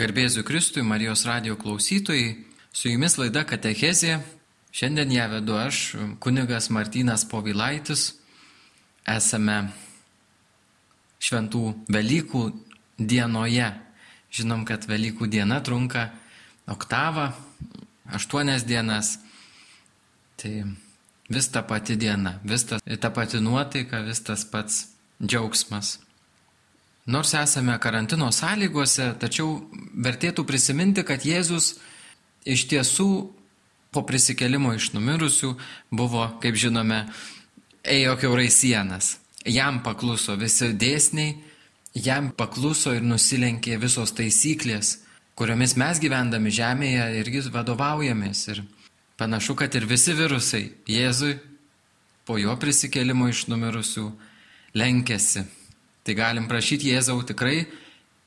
Garbėsiu Kristui, Marijos radio klausytojai, su jumis laida Katechezė. Šiandien ją vedu aš, kunigas Martynas Povilaitis. Esame šventų Velykų dienoje. Žinom, kad Velykų diena trunka oktavą, aštuonias dienas. Tai vis ta pati diena, vis ta, ta pati nuotaika, vis tas pats džiaugsmas. Nors esame karantino sąlygose, tačiau vertėtų prisiminti, kad Jėzus iš tiesų po prisikelimo iš numirusių buvo, kaip žinome, ėjo keurai sienas. Jam pakluso visi dėsniai, jam pakluso ir nusilenkė visos taisyklės, kuriomis mes gyvendami žemėje irgi vadovaujamės. Ir panašu, kad ir visi virusai Jėzui po jo prisikelimo iš numirusių lenkėsi. Tai galim prašyti Jėzau tikrai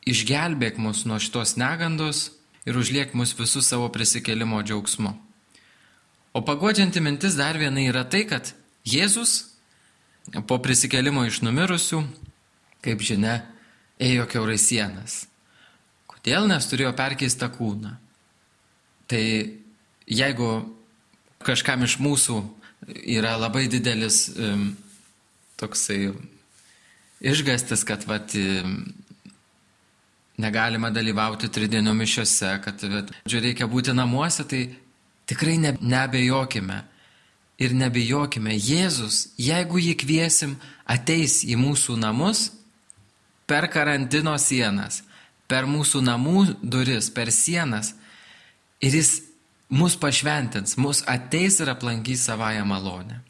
išgelbėk mus nuo šitos negandos ir užliek mus visus savo prisikelimo džiaugsmu. O pagodžianti mintis dar viena yra tai, kad Jėzus po prisikelimo iš numirusių, kaip žinia, ėjo keurai sienas. Kodėl? Nes turėjo perkeistą kūną. Tai jeigu kažkam iš mūsų yra labai didelis um, toksai išgastis, kad vat, negalima dalyvauti tridienio mišiuose, kad vat, reikia būti namuose, tai tikrai ne, nebejokime. Ir nebejokime, Jėzus, jeigu jį kviesim, ateis į mūsų namus per karantino sienas, per mūsų namų duris, per sienas ir jis mus pašventins, mus ateis ir aplankys savoją malonę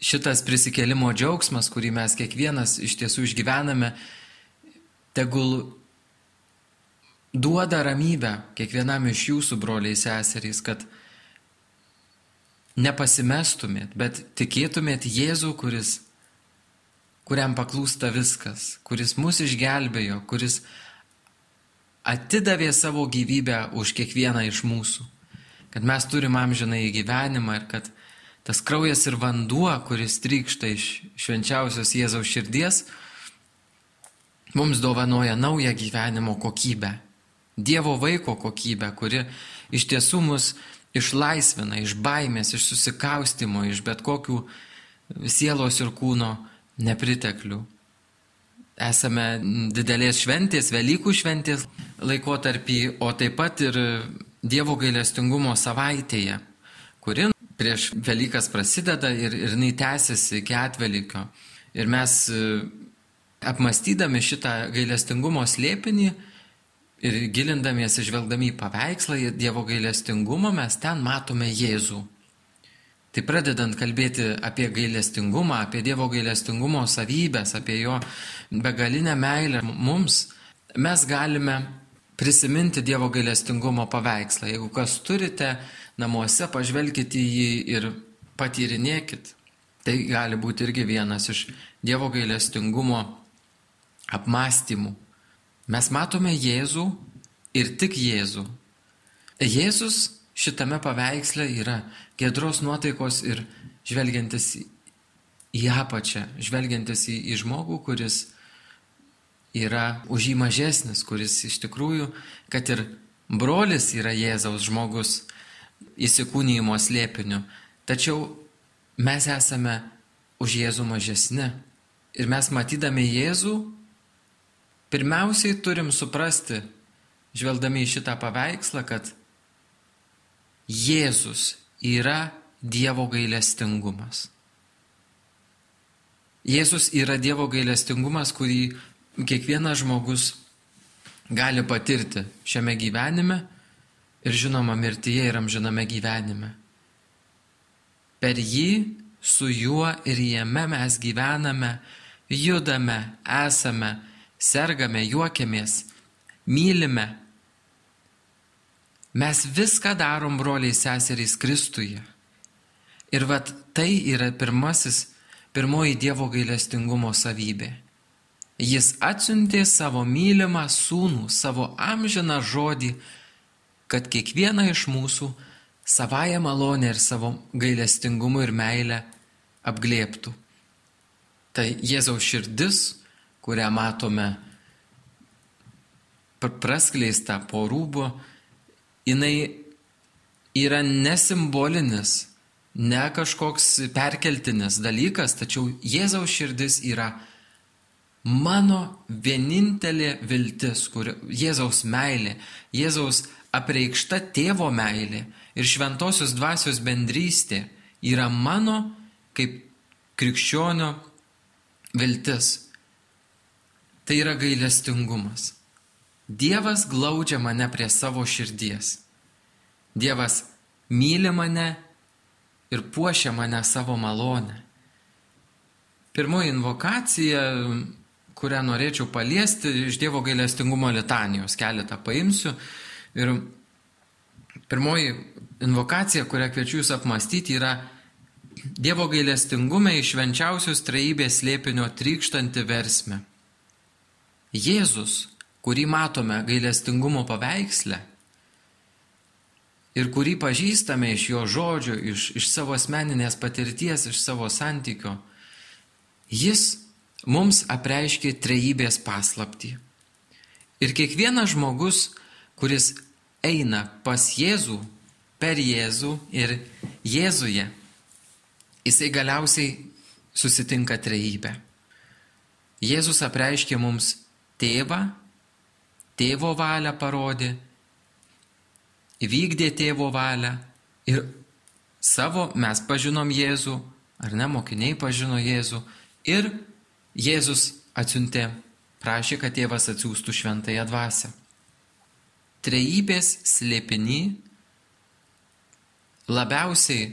šitas prisikelimo džiaugsmas, kurį mes kiekvienas iš tiesų išgyvename, tegul duoda ramybę kiekvienam iš jūsų broliai seserys, kad nepasimestumėt, bet tikėtumėt Jėzų, kuris, kuriam paklūsta viskas, kuris mus išgelbėjo, kuris atidavė savo gyvybę už kiekvieną iš mūsų, kad mes turim amžiną į gyvenimą ir kad tas kraujas ir vanduo, kuris trykšta iš švenčiausios Jėzaus širdies, mums dovanoja naują gyvenimo kokybę. Dievo vaiko kokybę, kuri iš tiesų mus išlaisvina iš baimės, iš susikaustimo, iš bet kokių sielos ir kūno nepriteklių. Esame didelės šventės, Velykų šventės laikotarpį, o taip pat ir Dievo gailestingumo savaitėje, kuri prieš Velykas prasideda ir, ir jinai tęsiasi iki atvelykio. Ir mes e, apmastydami šitą gailestingumo slėpinį ir gilindamiesi žvelgdami į paveikslą į Dievo gailestingumą, mes ten matome Jėzų. Tai pradedant kalbėti apie gailestingumą, apie Dievo gailestingumo savybės, apie jo begalinę meilę mums, mes galime prisiminti Dievo gailestingumo paveikslą. Jeigu kas turite namuose, pažvelkite į jį ir patyrinėkit. Tai gali būti irgi vienas iš Dievo gailestingumo apmąstymų. Mes matome Jėzų ir tik Jėzų. Jėzus šitame paveiksle yra gedros nuotaikos ir žvelgiantis į apačią, žvelgiantis į, į žmogų, kuris yra už jį mažesnis, kuris iš tikrųjų, kad ir brolis yra Jėzaus žmogus įsikūnymo slėpiniu, tačiau mes esame už Jėzų mažesni. Ir mes matydami Jėzų, pirmiausiai turim suprasti, žvelgdami į šitą paveikslą, kad Jėzus yra Dievo gailestingumas. Jėzus yra Dievo gailestingumas, kurį kiekvienas žmogus gali patirti šiame gyvenime ir žinoma mirtyje ir amžiname gyvenime. Per jį, su juo ir jame mes gyvename, judame, esame, sergame, juokiamės, mylime. Mes viską darom broliai seserys Kristuje. Ir vad tai yra pirmasis, pirmoji Dievo gailestingumo savybė Jis atsiuntė savo mylimą sūnų, savo amžiną žodį, kad kiekvieną iš mūsų savają malonę ir savo gailestingumu ir meilę apglėptų. Tai Jėzaus širdis, kurią matome praskleista po rūbu, jinai yra nesimbolinis, ne kažkoks perkeltinis dalykas, tačiau Jėzaus širdis yra mano vienintelė viltis, kur Jėzaus meilė, Jėzaus apreikšta tėvo meilė ir šventosios dvasios bendrystė yra mano kaip krikščionio viltis. Tai yra gailestingumas. Dievas glaudžia mane prie savo širdies. Dievas myli mane ir puošia mane savo malonę. Pirmoji invokacija, kurią norėčiau paliesti, iš Dievo gailestingumo litanijos keletą paimsiu. Ir pirmoji invokacija, kurią kviečiu jūs apmastyti, yra Dievo gailestingume iš švenčiausios trejybės lėpinio trykštanti versmė. Jėzus, kurį matome gailestingumo paveiksle ir kurį pažįstame iš jo žodžių, iš, iš savo asmeninės patirties, iš savo santykio, jis mums apreiškė trejybės paslapti. Ir kiekvienas žmogus, kuris eina pas Jėzų, per Jėzų ir Jėzuje, jisai galiausiai susitinka trejybę. Jėzus apreiškė mums tėvą, tėvo valią parodė, įvykdė tėvo valią ir savo mes pažinom Jėzų, ar ne, mokiniai pažino Jėzų ir Jėzus atsiuntė, prašė, kad tėvas atsiųstų šventąją dvasę. Trejybės slėpiny labiausiai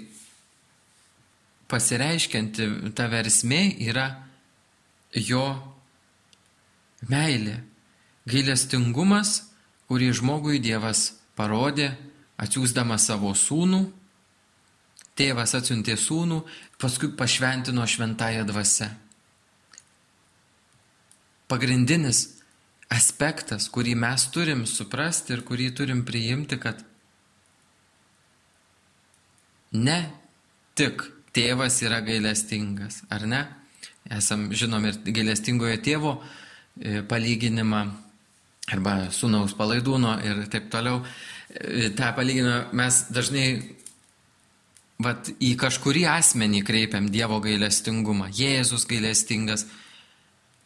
pasireiškianti ta versmė yra jo Meilė, gailestingumas, kurį žmogui Dievas parodė, atsiūsdamas savo sūnų. Tėvas atsiuntė sūnų, paskui pašventino šventąją dvasę. Pagrindinis aspektas, kurį mes turim suprasti ir kurį turim priimti, kad ne tik tėvas yra gailestingas, ar ne? Esam žinom ir gailestingojo tėvo E, palyginimą arba sunaus palaidūno ir taip toliau. E, tą palyginimą mes dažnai vat, į kažkurį asmenį kreipiam Dievo gailestingumą. Jėzus gailestingas.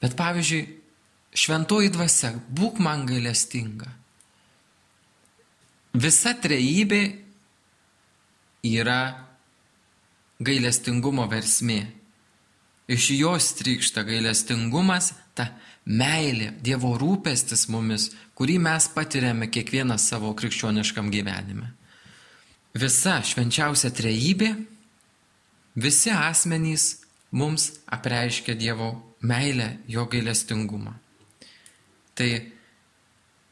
Bet pavyzdžiui, šventoji dvasia, būk man gailestinga. Visa trejybė yra gailestingumo versmė. Iš jos trykšta gailestingumas, ta meilė, Dievo rūpestis mumis, kurį mes patiriame kiekvieną savo krikščioniškam gyvenime. Visa švenčiausia trejybė, visi asmenys mums apreiškia Dievo meilę, jo gailestingumą. Tai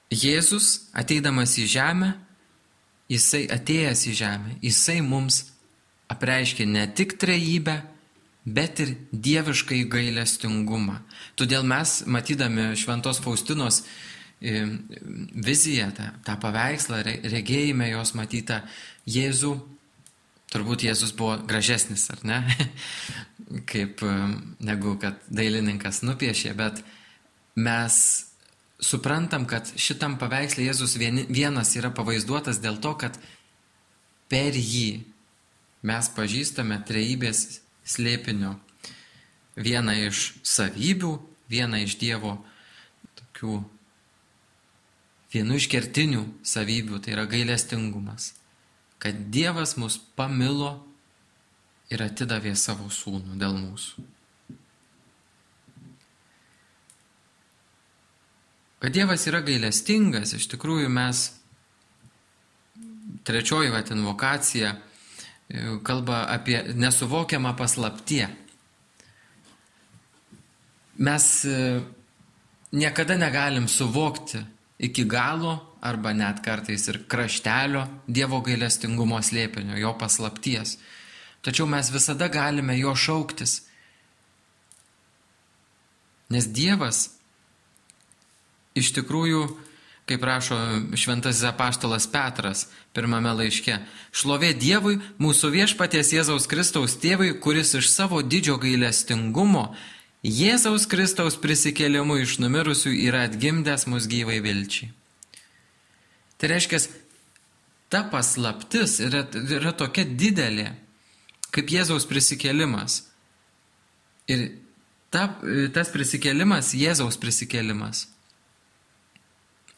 Jėzus ateidamas į žemę, jisai atėjęs į žemę, jisai mums apreiškia ne tik trejybę, bet ir dieviškai gailestingumą. Todėl mes, matydami Šventos Faustinos e, viziją, tą, tą paveikslą, regėjime jos matytą Jėzų, turbūt Jėzus buvo gražesnis, ar ne, kaip negu kad dailininkas nupiešė, bet mes suprantam, kad šitam paveikslė Jėzus vienas yra pavaizduotas dėl to, kad per jį mes pažįstame trejybės slėpinio. Viena iš savybių, viena iš Dievo tokių, vienu iš kertinių savybių, tai yra gailestingumas. Kad Dievas mus pamilo ir atidavė savo sūnų dėl mūsų. Kad Dievas yra gailestingas, iš tikrųjų mes trečioji vat invokacija kalba apie nesuvokiamą paslaptie. Mes e, niekada negalim suvokti iki galo arba net kartais ir kraštelio Dievo gailestingumo slėpinio, jo paslapties. Tačiau mes visada galime jo šauktis. Nes Dievas iš tikrųjų kaip rašo šventasis apaštalas Petras pirmame laiške. Šlovė Dievui, mūsų viešpaties Jėzaus Kristaus tėvui, kuris iš savo didžio gailestingumo Jėzaus Kristaus prisikėlimu iš numirusių yra atgimdęs mus gyvai vilčiai. Tai reiškia, ta paslaptis yra, yra tokia didelė, kaip Jėzaus prisikėlimas. Ir ta, tas prisikėlimas, Jėzaus prisikėlimas,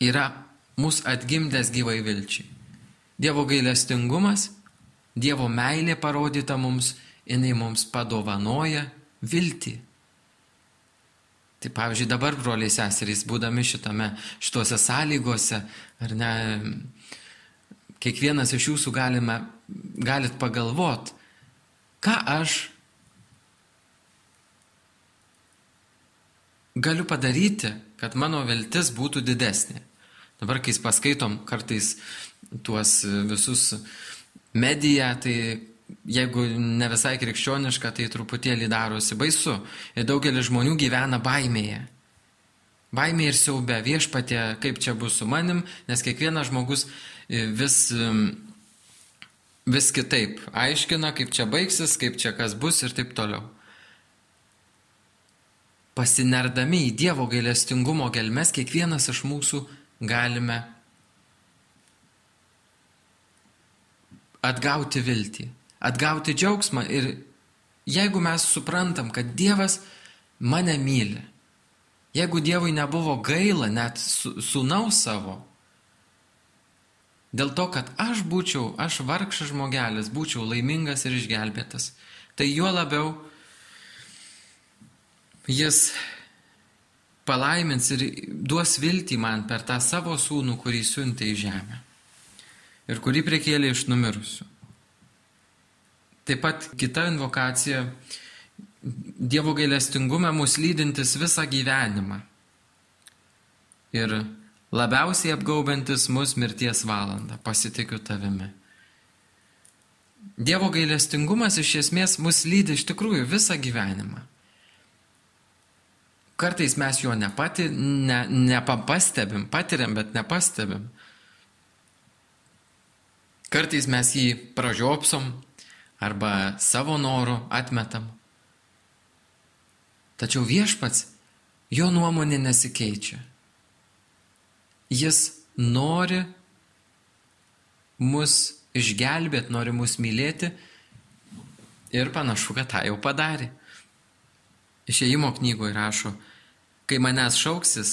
yra mus atgimdęs gyvai vilčiai. Dievo gailestingumas, Dievo meilė parodyta mums, jinai mums padovanoja viltį. Tai pavyzdžiui, dabar broliai seserys, būdami šitame, šituose sąlygose, ar ne, kiekvienas iš jūsų galime, galit pagalvot, ką aš galiu padaryti, kad mano viltis būtų didesnė. Dabar, kai paskaitom kartais tuos visus mediją, tai jeigu ne visai krikščioniška, tai truputėlį darosi baisu. Ir daugelis žmonių gyvena baimėje. Baimė ir siaubė viešpatė, kaip čia bus su manim, nes kiekvienas žmogus e, vis, vis kitaip aiškina, kaip čia baigsis, kaip čia kas bus ir taip toliau. Pasinerdami į Dievo gailestingumo gelmes, kiekvienas iš mūsų galime atgauti viltį atgauti džiaugsmą ir jeigu mes suprantam, kad Dievas mane myli, jeigu Dievui nebuvo gaila net sūnaus savo, dėl to, kad aš būčiau, aš vargšas žmogelis, būčiau laimingas ir išgelbėtas, tai juo labiau jis palaimins ir duos viltį man per tą savo sūnų, kurį siuntė į žemę ir kurį priekėlė iš numirusių. Taip pat kita invokacija - Dievo gailestingume mus lydintis visą gyvenimą ir labiausiai apgaubantis mus mirties valandą - pasitikiu tavimi. Dievo gailestingumas iš esmės mus lydi iš tikrųjų visą gyvenimą. Kartais mes jo nepati, ne, nepastebim, patiriam, bet nepastebim. Kartais mes jį pražiopsom, arba savo norų atmetam. Tačiau viešpats, jo nuomonė nesikeičia. Jis nori mus išgelbėti, nori mus mylėti ir panašu, kad tą jau padarė. Išėjimo knygoje rašo, kai manęs šauksis,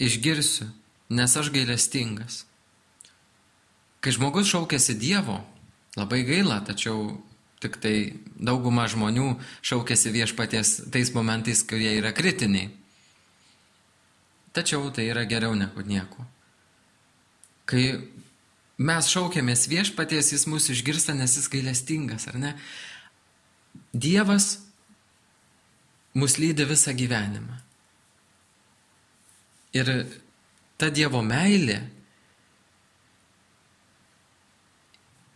išgirsiu, nes aš gailestingas. Kai žmogus šaukėsi Dievo, Labai gaila, tačiau tik tai dauguma žmonių šaukėsi viešpaties tais momentais, kurie yra kritiniai. Tačiau tai yra geriau negu nieko. Kai mes šaukėmės viešpaties, jis mūsų išgirsta, nes jis gailestingas, ar ne? Dievas mus lydi visą gyvenimą. Ir ta Dievo meilė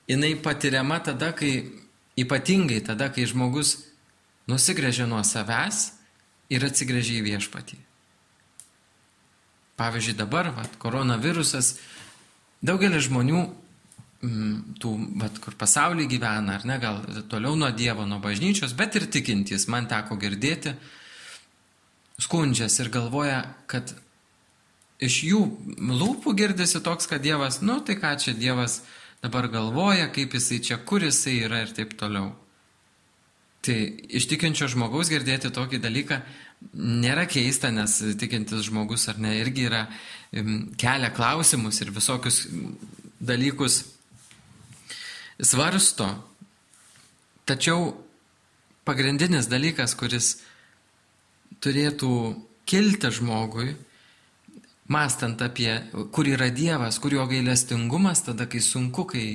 jinai patiriama tada, kai ypatingai tada, kai žmogus nusigrėžia nuo savęs ir atsigrėžia į viešpatį. Pavyzdžiui, dabar vat, koronavirusas, daugelis žmonių, m, mm, tų, vat, kur pasaulyje gyvena, ar ne, gal toliau nuo Dievo, nuo bažnyčios, bet ir tikintys, man teko girdėti, skundžias ir galvoja, kad iš jų lūpų girdisi toks, kad Dievas, nu tai ką čia Dievas, dabar galvoja, kaip jisai čia, kur jisai yra ir taip toliau. Tai iš tikinčio žmogaus girdėti tokį dalyką nėra keista, nes tikintis žmogus ar ne irgi yra kelia klausimus ir visokius dalykus svarsto. Tačiau pagrindinis dalykas, kuris turėtų kilti žmogui, Mastant apie, kur yra Dievas, kur jo gailestingumas, tada kai sunku, kai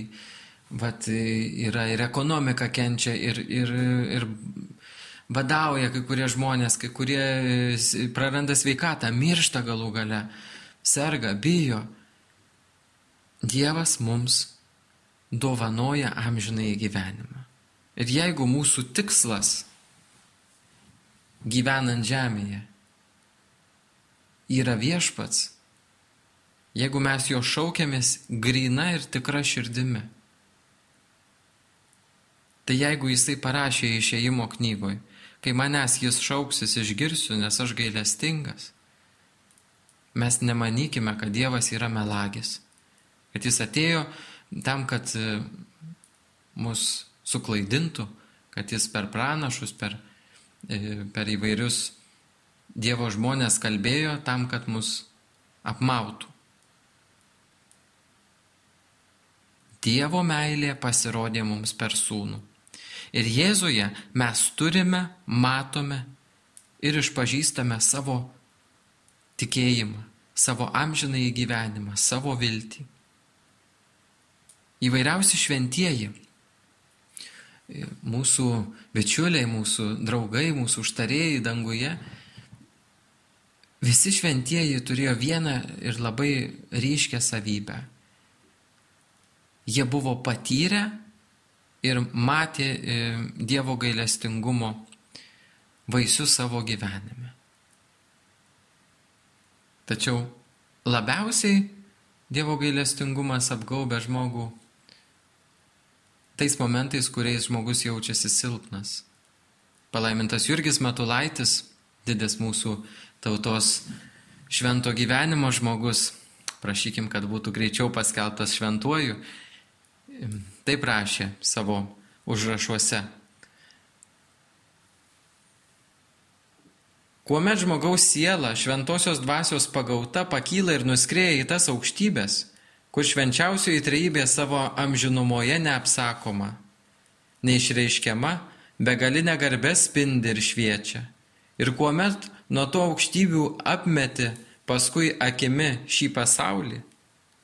vat, yra ir ekonomika kenčia, ir, ir, ir badauja kai kurie žmonės, kai kurie praranda sveikatą, miršta galų gale, serga, bijo. Dievas mums dovanoja amžinai gyvenimą. Ir jeigu mūsų tikslas gyvenant žemėje yra viešpats, jeigu mes jo šaukiamės grina ir tikra širdimi. Tai jeigu jisai parašė išėjimo knygoj, kai manęs jis šauksis išgirsiu, nes aš gailestingas, mes nemanykime, kad Dievas yra melagis. Kad jis atėjo tam, kad e, mus suklaidintų, kad jis per pranašus, per, e, per įvairius Dievo žmonės kalbėjo tam, kad mus apmautų. Dievo meilė pasirodė mums per sūnų. Ir Jėzuje mes turime, matome ir išpažįstame savo tikėjimą, savo amžinai gyvenimą, savo viltį. Įvairiausi šventieji, mūsų bičiuliai, mūsų draugai, mūsų užtarėjai danguje, visi šventieji turėjo vieną ir labai ryškę savybę. Jie buvo patyrę ir matė e, Dievo gailestingumo vaisius savo gyvenime. Tačiau labiausiai Dievo gailestingumas apgaubia žmogų tais momentais, kuriais žmogus jaučiasi silpnas. Palaimintas Jurgis Matulaitis, didis mūsų tautos švento gyvenimo žmogus, prašykim, kad būtų greičiau paskelbtas šventuoju, taip rašė savo užrašuose. Kuomet žmogaus siela šventosios dvasios pagauta pakyla ir nuskrėja į tas aukštybės, kur švenčiausioji trejybė savo amžinumoje neapsakoma, neišreiškiama, begalinė garbė spindi ir šviečia. Ir kuomet nuo to aukštybių apmeti paskui akimi šį pasaulį,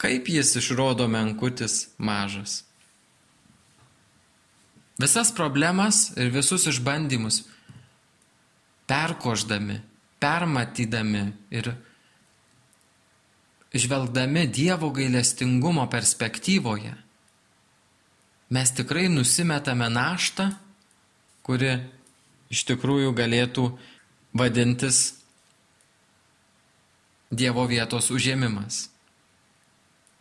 kaip jis išrodo menkutis mažas. Visas problemas ir visus išbandymus perkoždami, permatydami ir žvelgdami Dievo gailestingumo perspektyvoje, mes tikrai nusimetame naštą, kuri iš tikrųjų galėtų vadintis Dievo vietos užėmimas.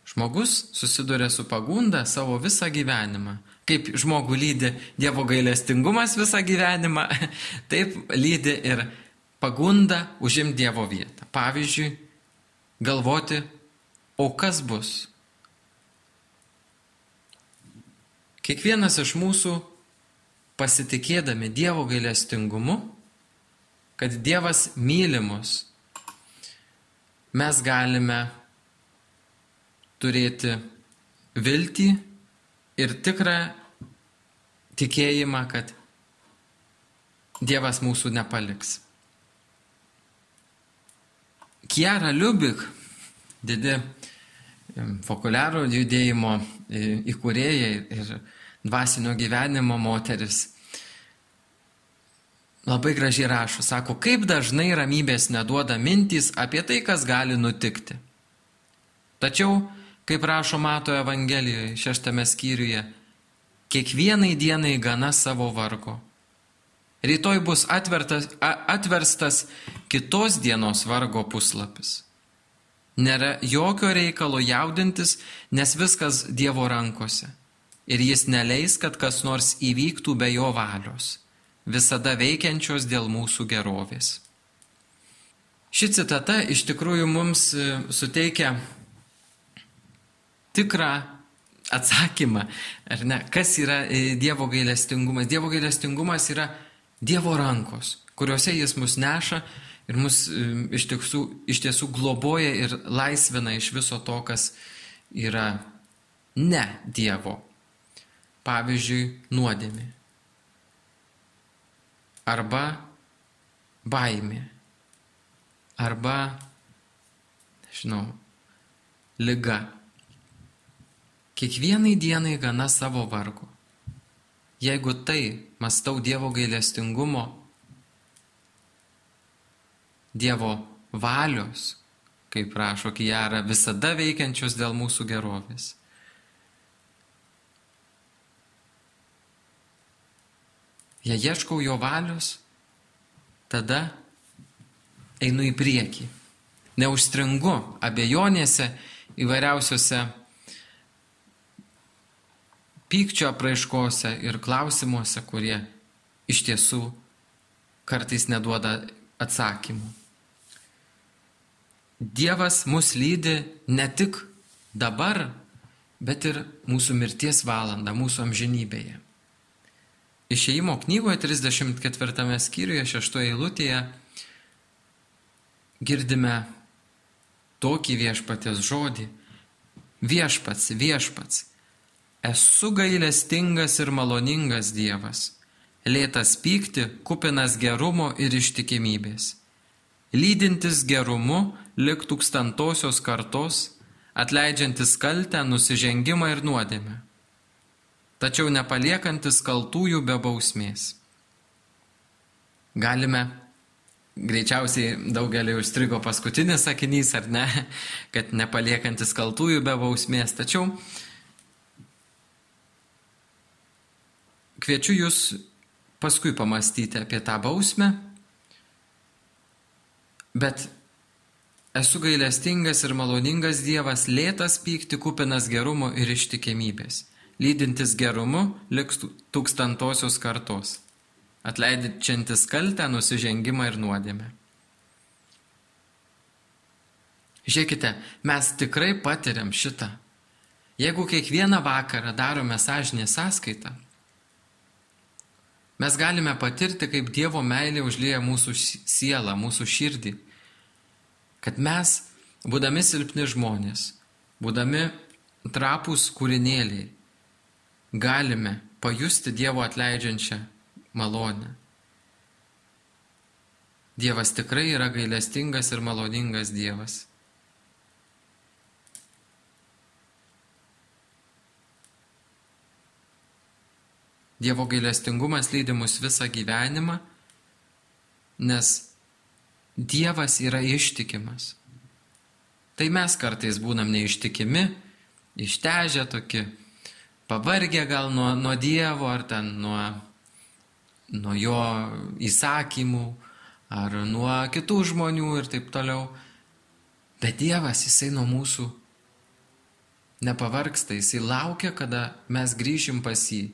Žmogus susiduria su pagunda savo visą gyvenimą. Kaip žmogų lydi Dievo gailestingumas visą gyvenimą, taip lydi ir pagunda užimti Dievo vietą. Pavyzdžiui, galvoti, o kas bus. Kiekvienas iš mūsų pasitikėdami Dievo gailestingumu kad Dievas mylimus, mes galime turėti viltį ir tikrą tikėjimą, kad Dievas mūsų nepaliks. Kiara Liubik, didi fokuliaro judėjimo įkūrėja ir dvasinio gyvenimo moteris, labai gražiai rašo, sako, kaip dažnai ramybės neduoda mintys apie tai, kas gali nutikti. Tačiau, kaip rašo Mato Evangelijoje šeštame skyriuje, kiekvienai dienai gana savo vargo. Rytoj bus atvertas, atverstas kitos dienos vargo puslapis. Nėra jokio reikalo jaudintis, nes viskas Dievo rankose. Ir jis neleis, kad kas nors įvyktų be jo valios visada veikiančios dėl mūsų gerovės. Ši citata iš tikrųjų mums e, suteikia tikrą atsakymą, ar ne, kas yra e, Dievo gailestingumas. Dievo gailestingumas yra Dievo rankos, kuriuose jis mus neša ir mus e, iš tiesų, iš tiesų globoja ir laisvina iš viso to, kas yra ne Dievo. Pavyzdžiui, nuodėmė arba baimė, arba, žinau, lyga. Kiekvienai dienai gana savo vargo. Jeigu tai mastau Dievo gailestingumo, Dievo valios, kaip rašo Kijara, visada veikiančios dėl mūsų gerovės. Jei ieškau jo valios, tada einu į priekį. Neužstringu abejonėse įvairiausiose pykčio apraiškose ir klausimuose, kurie iš tiesų kartais neduoda atsakymų. Dievas mus lydi ne tik dabar, bet ir mūsų mirties valandą, mūsų amžinybėje. Išėjimo knygoje 34 skyriuje 6 eilutėje girdime tokį viešpatės žodį. Viešpats, viešpats, esu gailestingas ir maloningas Dievas, lėtas pykti, kupinas gerumo ir ištikimybės, lydintis gerumu lik tūkstantosios kartos, atleidžiantis kaltę, nusižengimą ir nuodėmę, tačiau nepaliekantis kaltųjų be bausmės. Galime greičiausiai daugelį užstrigo paskutinis sakinys, ar ne, kad nepaliekantis kaltųjų be bausmės. Tačiau kviečiu jūs paskui pamastyti apie tą bausmę, bet esu gailestingas ir maloningas Dievas, lėtas pykti, kupinas gerumo ir ištikimybės, lydintis gerumu liks tūkstantosios kartos atleidžiantis kaltę, nusižengimą ir nuodėmę. Žiūrėkite, mes tikrai patiriam šitą. Jeigu kiekvieną vakarą darome sąžinę sąskaitą, mes galime patirti, kaip Dievo meilė užlieja mūsų sielą, mūsų širdį. Kad mes, būdami silpni žmonės, būdami trapus kūrinėliai, galime pajusti Dievo atleidžiančią malonę. Dievas tikrai yra gailestingas ir maloningas Dievas. Dievo gailestingumas lydi mus visą gyvenimą, nes Dievas yra ištikimas. Tai mes kartais būnam neištikimi, ištežę tokie, pavargę gal nuo, nuo Dievo ar ten nuo nuo jo įsakymų ar nuo kitų žmonių ir taip toliau. Bet Dievas, jisai nuo mūsų nepavarksta, jisai laukia, kada mes grįšim pas jį.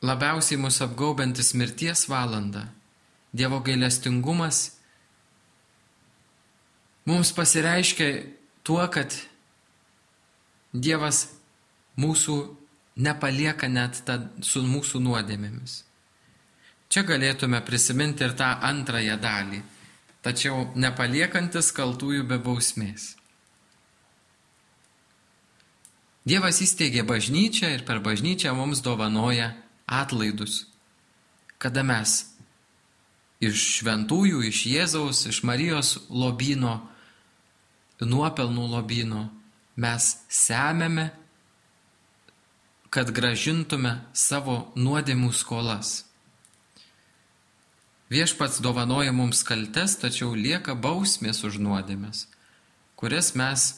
Labiausiai mus apgaubantis mirties valanda, Dievo gailestingumas mums pasireiškia tuo, kad Dievas mūsų nepalieka net ta, su mūsų nuodėmėmis. Čia galėtume prisiminti ir tą antrąją dalį, tačiau nepaliekantis kaltųjų be bausmės. Dievas įsteigė bažnyčią ir per bažnyčią mums dovanoja atlaidus, kada mes iš šventųjų, iš Jėzaus, iš Marijos lobino, nuopelnų lobino mes semėme kad gražintume savo nuodėmų skolas. Viešpats dovanoja mums kaltes, tačiau lieka bausmės už nuodėmės, kurias mes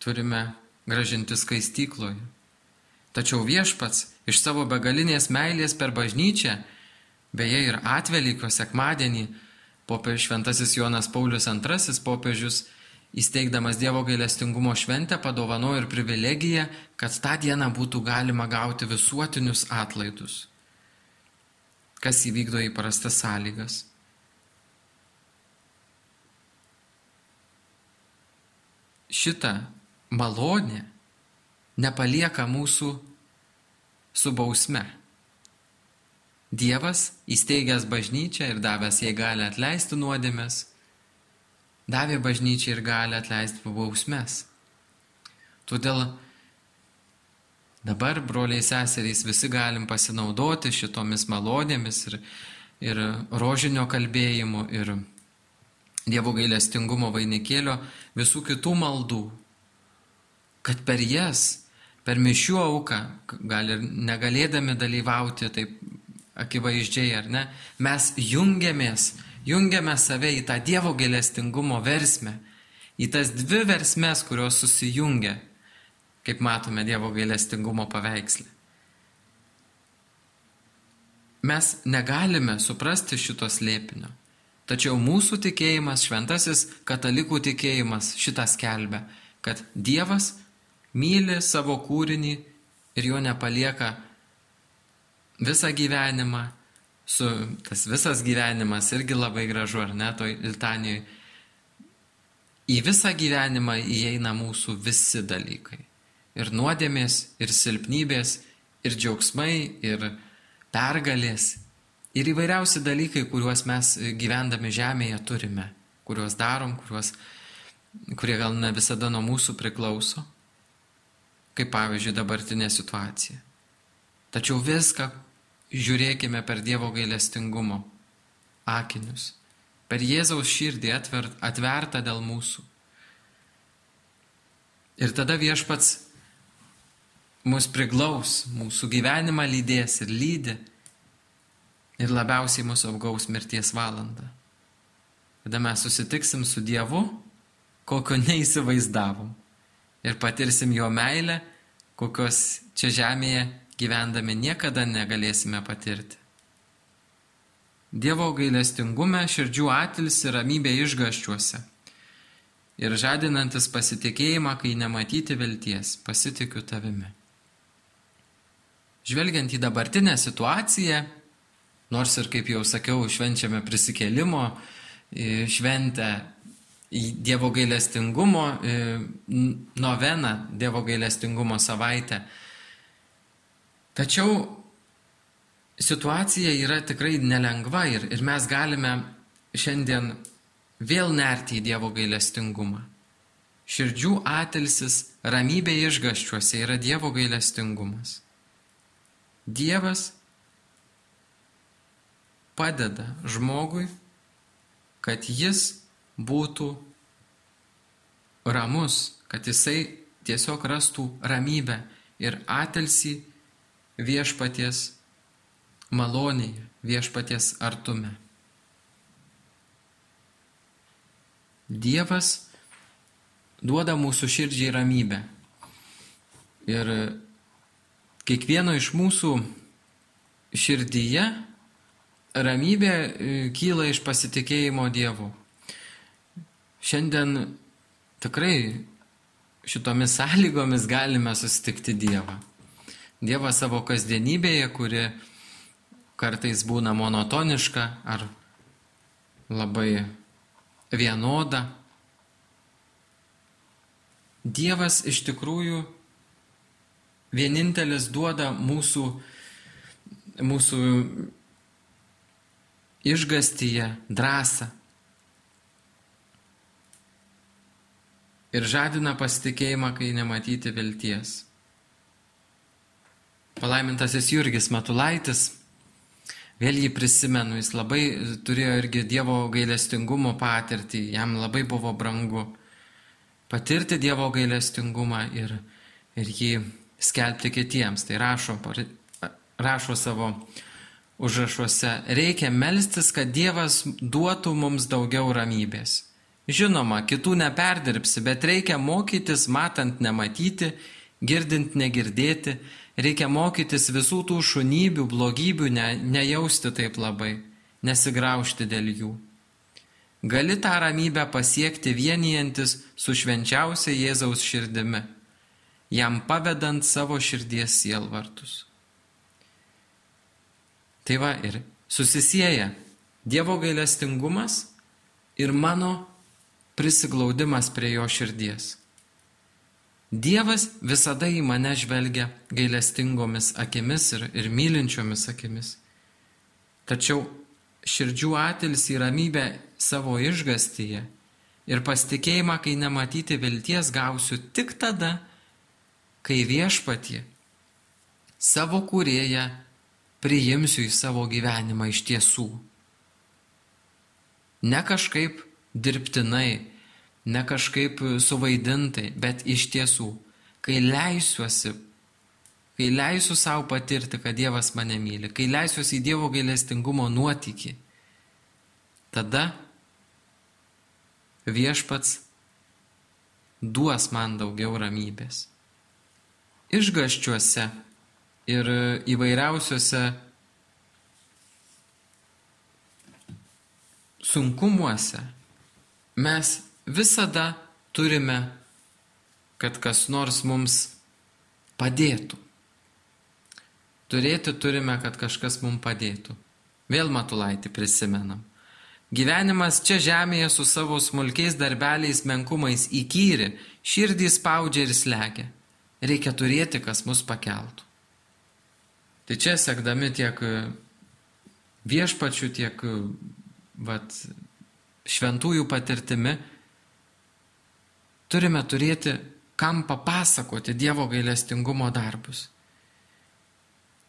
turime gražinti skaistykloje. Tačiau viešpats iš savo begalinės meilės per bažnyčią, beje ir atvelykio sekmadienį, popiežius Šventasis Jonas Paulius II popiežius įsteigdamas Dievo gailestingumo šventę, padovanojo ir privilegiją, kad tą dieną būtų galima gauti visuotinius atlaidus, kas įvykdo įprastas sąlygas. Šitą malonę nepalieka mūsų su bausme. Dievas įsteigęs bažnyčią ir davęs jai gali atleisti nuodėmės, davė bažnyčiai ir gali atleisti bausmes. Todėl dabar, broliai seserys, visi galim pasinaudoti šitomis malonėmis ir, ir rožinio kalbėjimu ir Dievo gailestingumo vainikėlio visų kitų maldų, kad per jas, per mišių auką, gal ir negalėdami dalyvauti taip akivaizdžiai ar ne, mes jungiamės jungiame save į tą Dievo gailestingumo versmę, į tas dvi versmes, kurios susijungia, kaip matome Dievo gailestingumo paveikslę. Mes negalime suprasti šito slėpinio, tačiau mūsų tikėjimas, šventasis katalikų tikėjimas šitą skelbia, kad Dievas myli savo kūrinį ir jo nepalieka visą gyvenimą su tas visas gyvenimas irgi labai gražu, ar ne, toj litanijai. į visą gyvenimą įeina mūsų visi dalykai. Ir nuodėmės, ir silpnybės, ir džiaugsmai, ir pergalės, ir įvairiausi dalykai, kuriuos mes gyvendami žemėje turime, kuriuos darom, kuriuos, kurie gal ne visada nuo mūsų priklauso, kaip pavyzdžiui dabartinė situacija. Tačiau viską žiūrėkime per Dievo gailestingumo akinius per Jėzaus širdį atvert, atvertą dėl mūsų. Ir tada viešpats mus priglaus, mūsų gyvenimą lydės ir lydi ir labiausiai mūsų apgaus mirties valandą. Tada mes susitiksim su Dievu, kokio neįsivaizdavom ir patirsim jo meilę, kokios čia žemėje gyvendami niekada negalėsime patirti. Dievo gailestingume širdžių atilis ir ramybė išgaščiuose. Ir žadinantis pasitikėjimą, kai nematyti vilties, pasitikiu tavimi. Žvelgiant į dabartinę situaciją, nors ir kaip jau sakiau, švenčiame prisikėlimo šventę į Dievo gailestingumo noveną, Dievo gailestingumo savaitę. Tačiau situacija yra tikrai nelengva ir, ir mes galime šiandien vėl nerti į Dievo gailestingumą. Širdžių atilsis ramybė išgaščiuose yra Dievo gailestingumas. Dievas padeda žmogui, kad jis būtų ramus, kad jisai tiesiog rastų ramybę ir atilsį viešpaties malonėje, viešpaties artume. Dievas duoda mūsų širdžiai ramybę. Ir kiekvieno iš mūsų širdyje ramybė e, kyla iš pasitikėjimo Dievu. Šiandien tikrai šitomis sąlygomis galime susitikti Dievą. Dievą savo kasdienybėje, kuri kartais būna monotoniška ar labai vienoda. Dievas iš tikrųjų vienintelis duoda mūsų, mūsų išgastyje drąsą ir žadina pasitikėjimą, kai nematyti vilties. Palaimintasis Jurgis Matulaitis Vėl jį prisimenu, jis labai turėjo irgi Dievo gailestingumo patirtį, jam labai buvo brangu patirti Dievo gailestingumą ir, ir jį skelbti kitiems. Tai rašo, rašo savo užrašuose, reikia melstis, kad Dievas duotų mums daugiau ramybės. Žinoma, kitų neperdirbsi, bet reikia mokytis matant nematyti, girdint negirdėti Reikia mokytis visų tų šunybių, blogybių, ne, nejausti taip labai, nesigraužti dėl jų. Gali tą ramybę pasiekti vienijantis su švenčiausia Jėzaus širdimi, jam pavedant savo širdies sielvartus. Tai va ir susisieja Dievo gailestingumas ir mano prisiglaudimas prie jo širdies. Dievas visada į mane žvelgia gailestingomis akimis ir, ir mylinčiomis akimis. Tačiau širdžių atilis į ramybę savo išgastyje ir pasitikėjimą, kai nematyti vilties gausiu tik tada, kai viešpatie savo kūrėją priimsiu į savo gyvenimą iš tiesų. Ne kažkaip dirbtinai, ne kažkaip suvaidintai, bet iš tiesų, kai leisiuosi, kai leisiu savo patirti, kad Dievas mane myli, kai leisiuosi į Dievo gailestingumo nuotykį, tada viešpats duos man daugiau ramybės. Išgaščiuose ir įvairiausiuose sunkumuose mes visada turime, kad kas nors mums padėtų. Turėti turime, kad kažkas mums padėtų. Vėl matulaitį prisimenam. Gyvenimas čia žemėje su savo smulkiais darbeliais menkumais įkyri, širdį spaudžia ir slegia. Reikia turėti, kas mus pakeltų. Tai čia sekdami tiek viešpačių, tiek vat, šventųjų patirtimi, turime turėti, kam papasakoti Dievo gailestingumo darbus.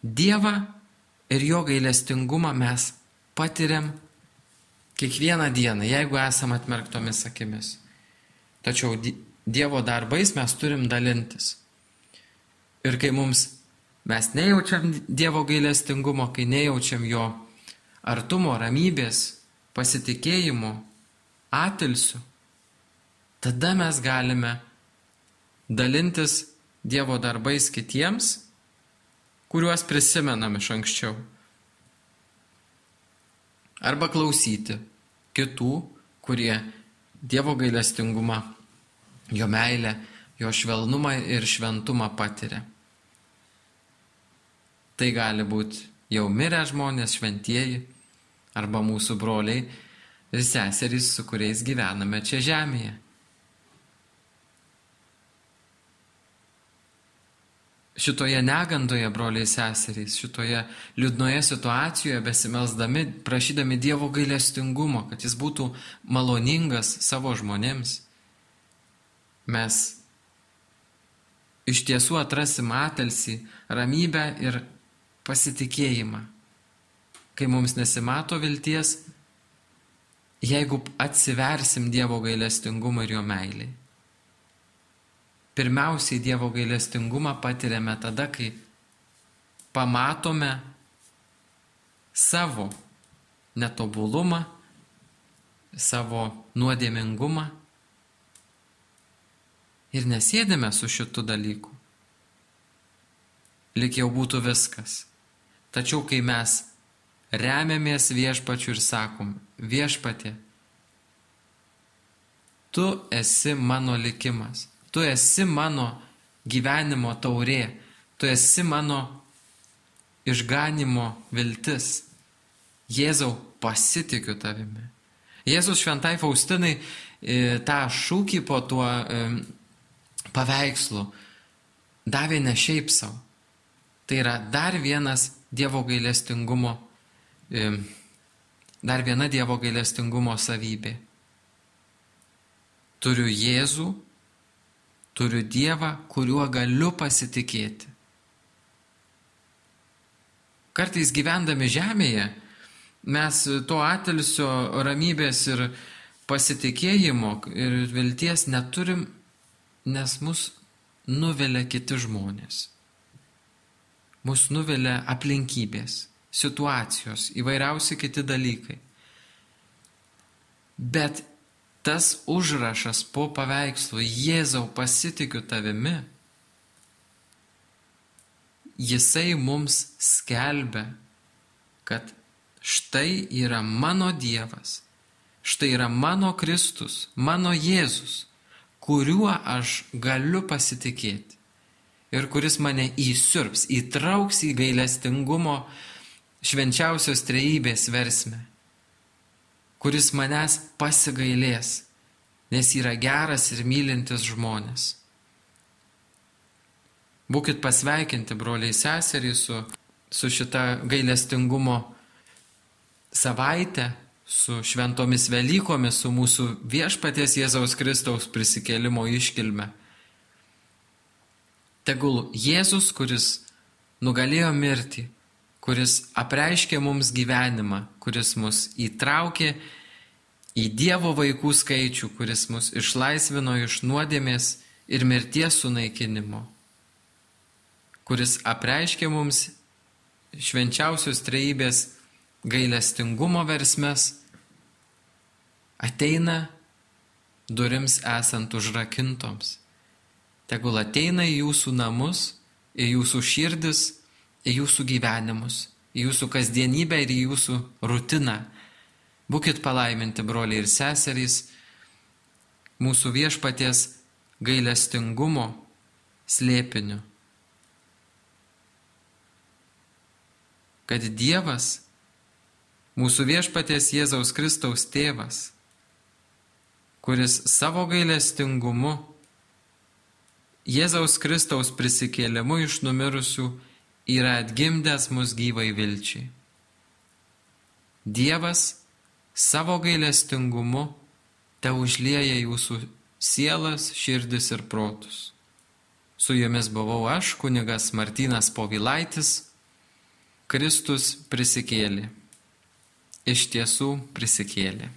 Dievą ir jo gailestingumą mes patiriam kiekvieną dieną, jeigu esame atmerktomis akimis. Tačiau Dievo darbais mes turim dalintis. Ir kai mums mes nejaučiam Dievo gailestingumo, kai nejaučiam jo artumo, ramybės, pasitikėjimo, atilsių, tada mes galime dalintis Dievo darbais kitiems, kuriuos prisimenam iš anksčiau. Arba klausyti kitų, kurie Dievo gailestingumą, jo meilę, jo švelnumą ir šventumą patiria. Tai gali būti jau mirę žmonės, šventieji, arba mūsų broliai ir seserys, su kuriais gyvename čia žemėje. Šitoje negandoje, broliai seserys, šitoje liūdnoje situacijoje besimelsdami, prašydami Dievo gailestingumo, kad jis būtų maloningas savo žmonėms, mes iš tiesų atrasim atelsi, ramybę ir pasitikėjimą. Kai mums nesimato vilties, jeigu atsiversim Dievo gailestingumą ir jo meiliai pirmiausiai Dievo gailestingumą patiriame tada, kai pamatome savo netobulumą, savo nuodėmingumą ir nesėdėme su šitu dalyku. Lik jau būtų viskas. Tačiau kai mes remiamės viešpačiu ir sakom, viešpatė, tu esi mano likimas, tu esi mano gyvenimo taurė, tu esi mano išganimo viltis. Jėzau, pasitikiu tavimi. Jėzus šventai Faustinai e, tą šūkį po tuo e, paveikslu davė ne šiaip savo. Tai yra dar vienas Dievo gailestingumo, e, dar viena Dievo gailestingumo savybė. Turiu Jėzų, Turiu Dievą, kuriuo galiu pasitikėti. Kartais gyvendami žemėje mes to atelsio ramybės ir pasitikėjimo ir vilties neturim, nes mus nuvelia kiti žmonės. Mus nuvelia aplinkybės, situacijos, įvairiausi kiti dalykai. Bet tas užrašas po paveikslu Jėzau pasitikiu tavimi, jisai mums skelbia, kad štai yra mano Dievas, štai yra mano Kristus, mano Jėzus, kuriuo aš galiu pasitikėti ir kuris mane įsirps, įtrauks į gailestingumo švenčiausios trejybės versmę kuris manęs pasigailės, nes yra geras ir mylintis žmonės. Būkit pasveikinti, broliai seseriai, su, su šita gailestingumo savaitė, su šventomis Velykomis, su mūsų viešpaties Jėzaus Kristaus prisikėlimo iškilme. Tegul Jėzus, kuris nugalėjo mirtį, kuris apreiškė mums gyvenimą, kuris mus įtraukė į Dievo vaikų skaičių, kuris mus išlaisvino iš nuodėmės ir mirties sunaikinimo, kuris apreiškė mums švenčiausios trejybės gailestingumo versmes, ateina durims esant užrakintoms. Tegul ateina į jūsų namus, į jūsų širdis, į jūsų gyvenimus, į jūsų kasdienybę ir į jūsų rutiną. Būkit palaiminti, broliai ir seserys, mūsų viešpaties gailestingumo slėpiniu. Kad Dievas mūsų viešpaties Jėzaus Kristaus tėvas, kuris savo gailestingumu Jėzaus Kristaus prisikėlimu iš numirusių yra atgimdęs mus gyvai vilčiai. Dievas savo gailestingumu te užlieja jūsų sielas, širdis ir protus. Su jumis buvau aš, kunigas Martynas Povilaitis, Kristus prisikėlė. Iš tiesų prisikėlė.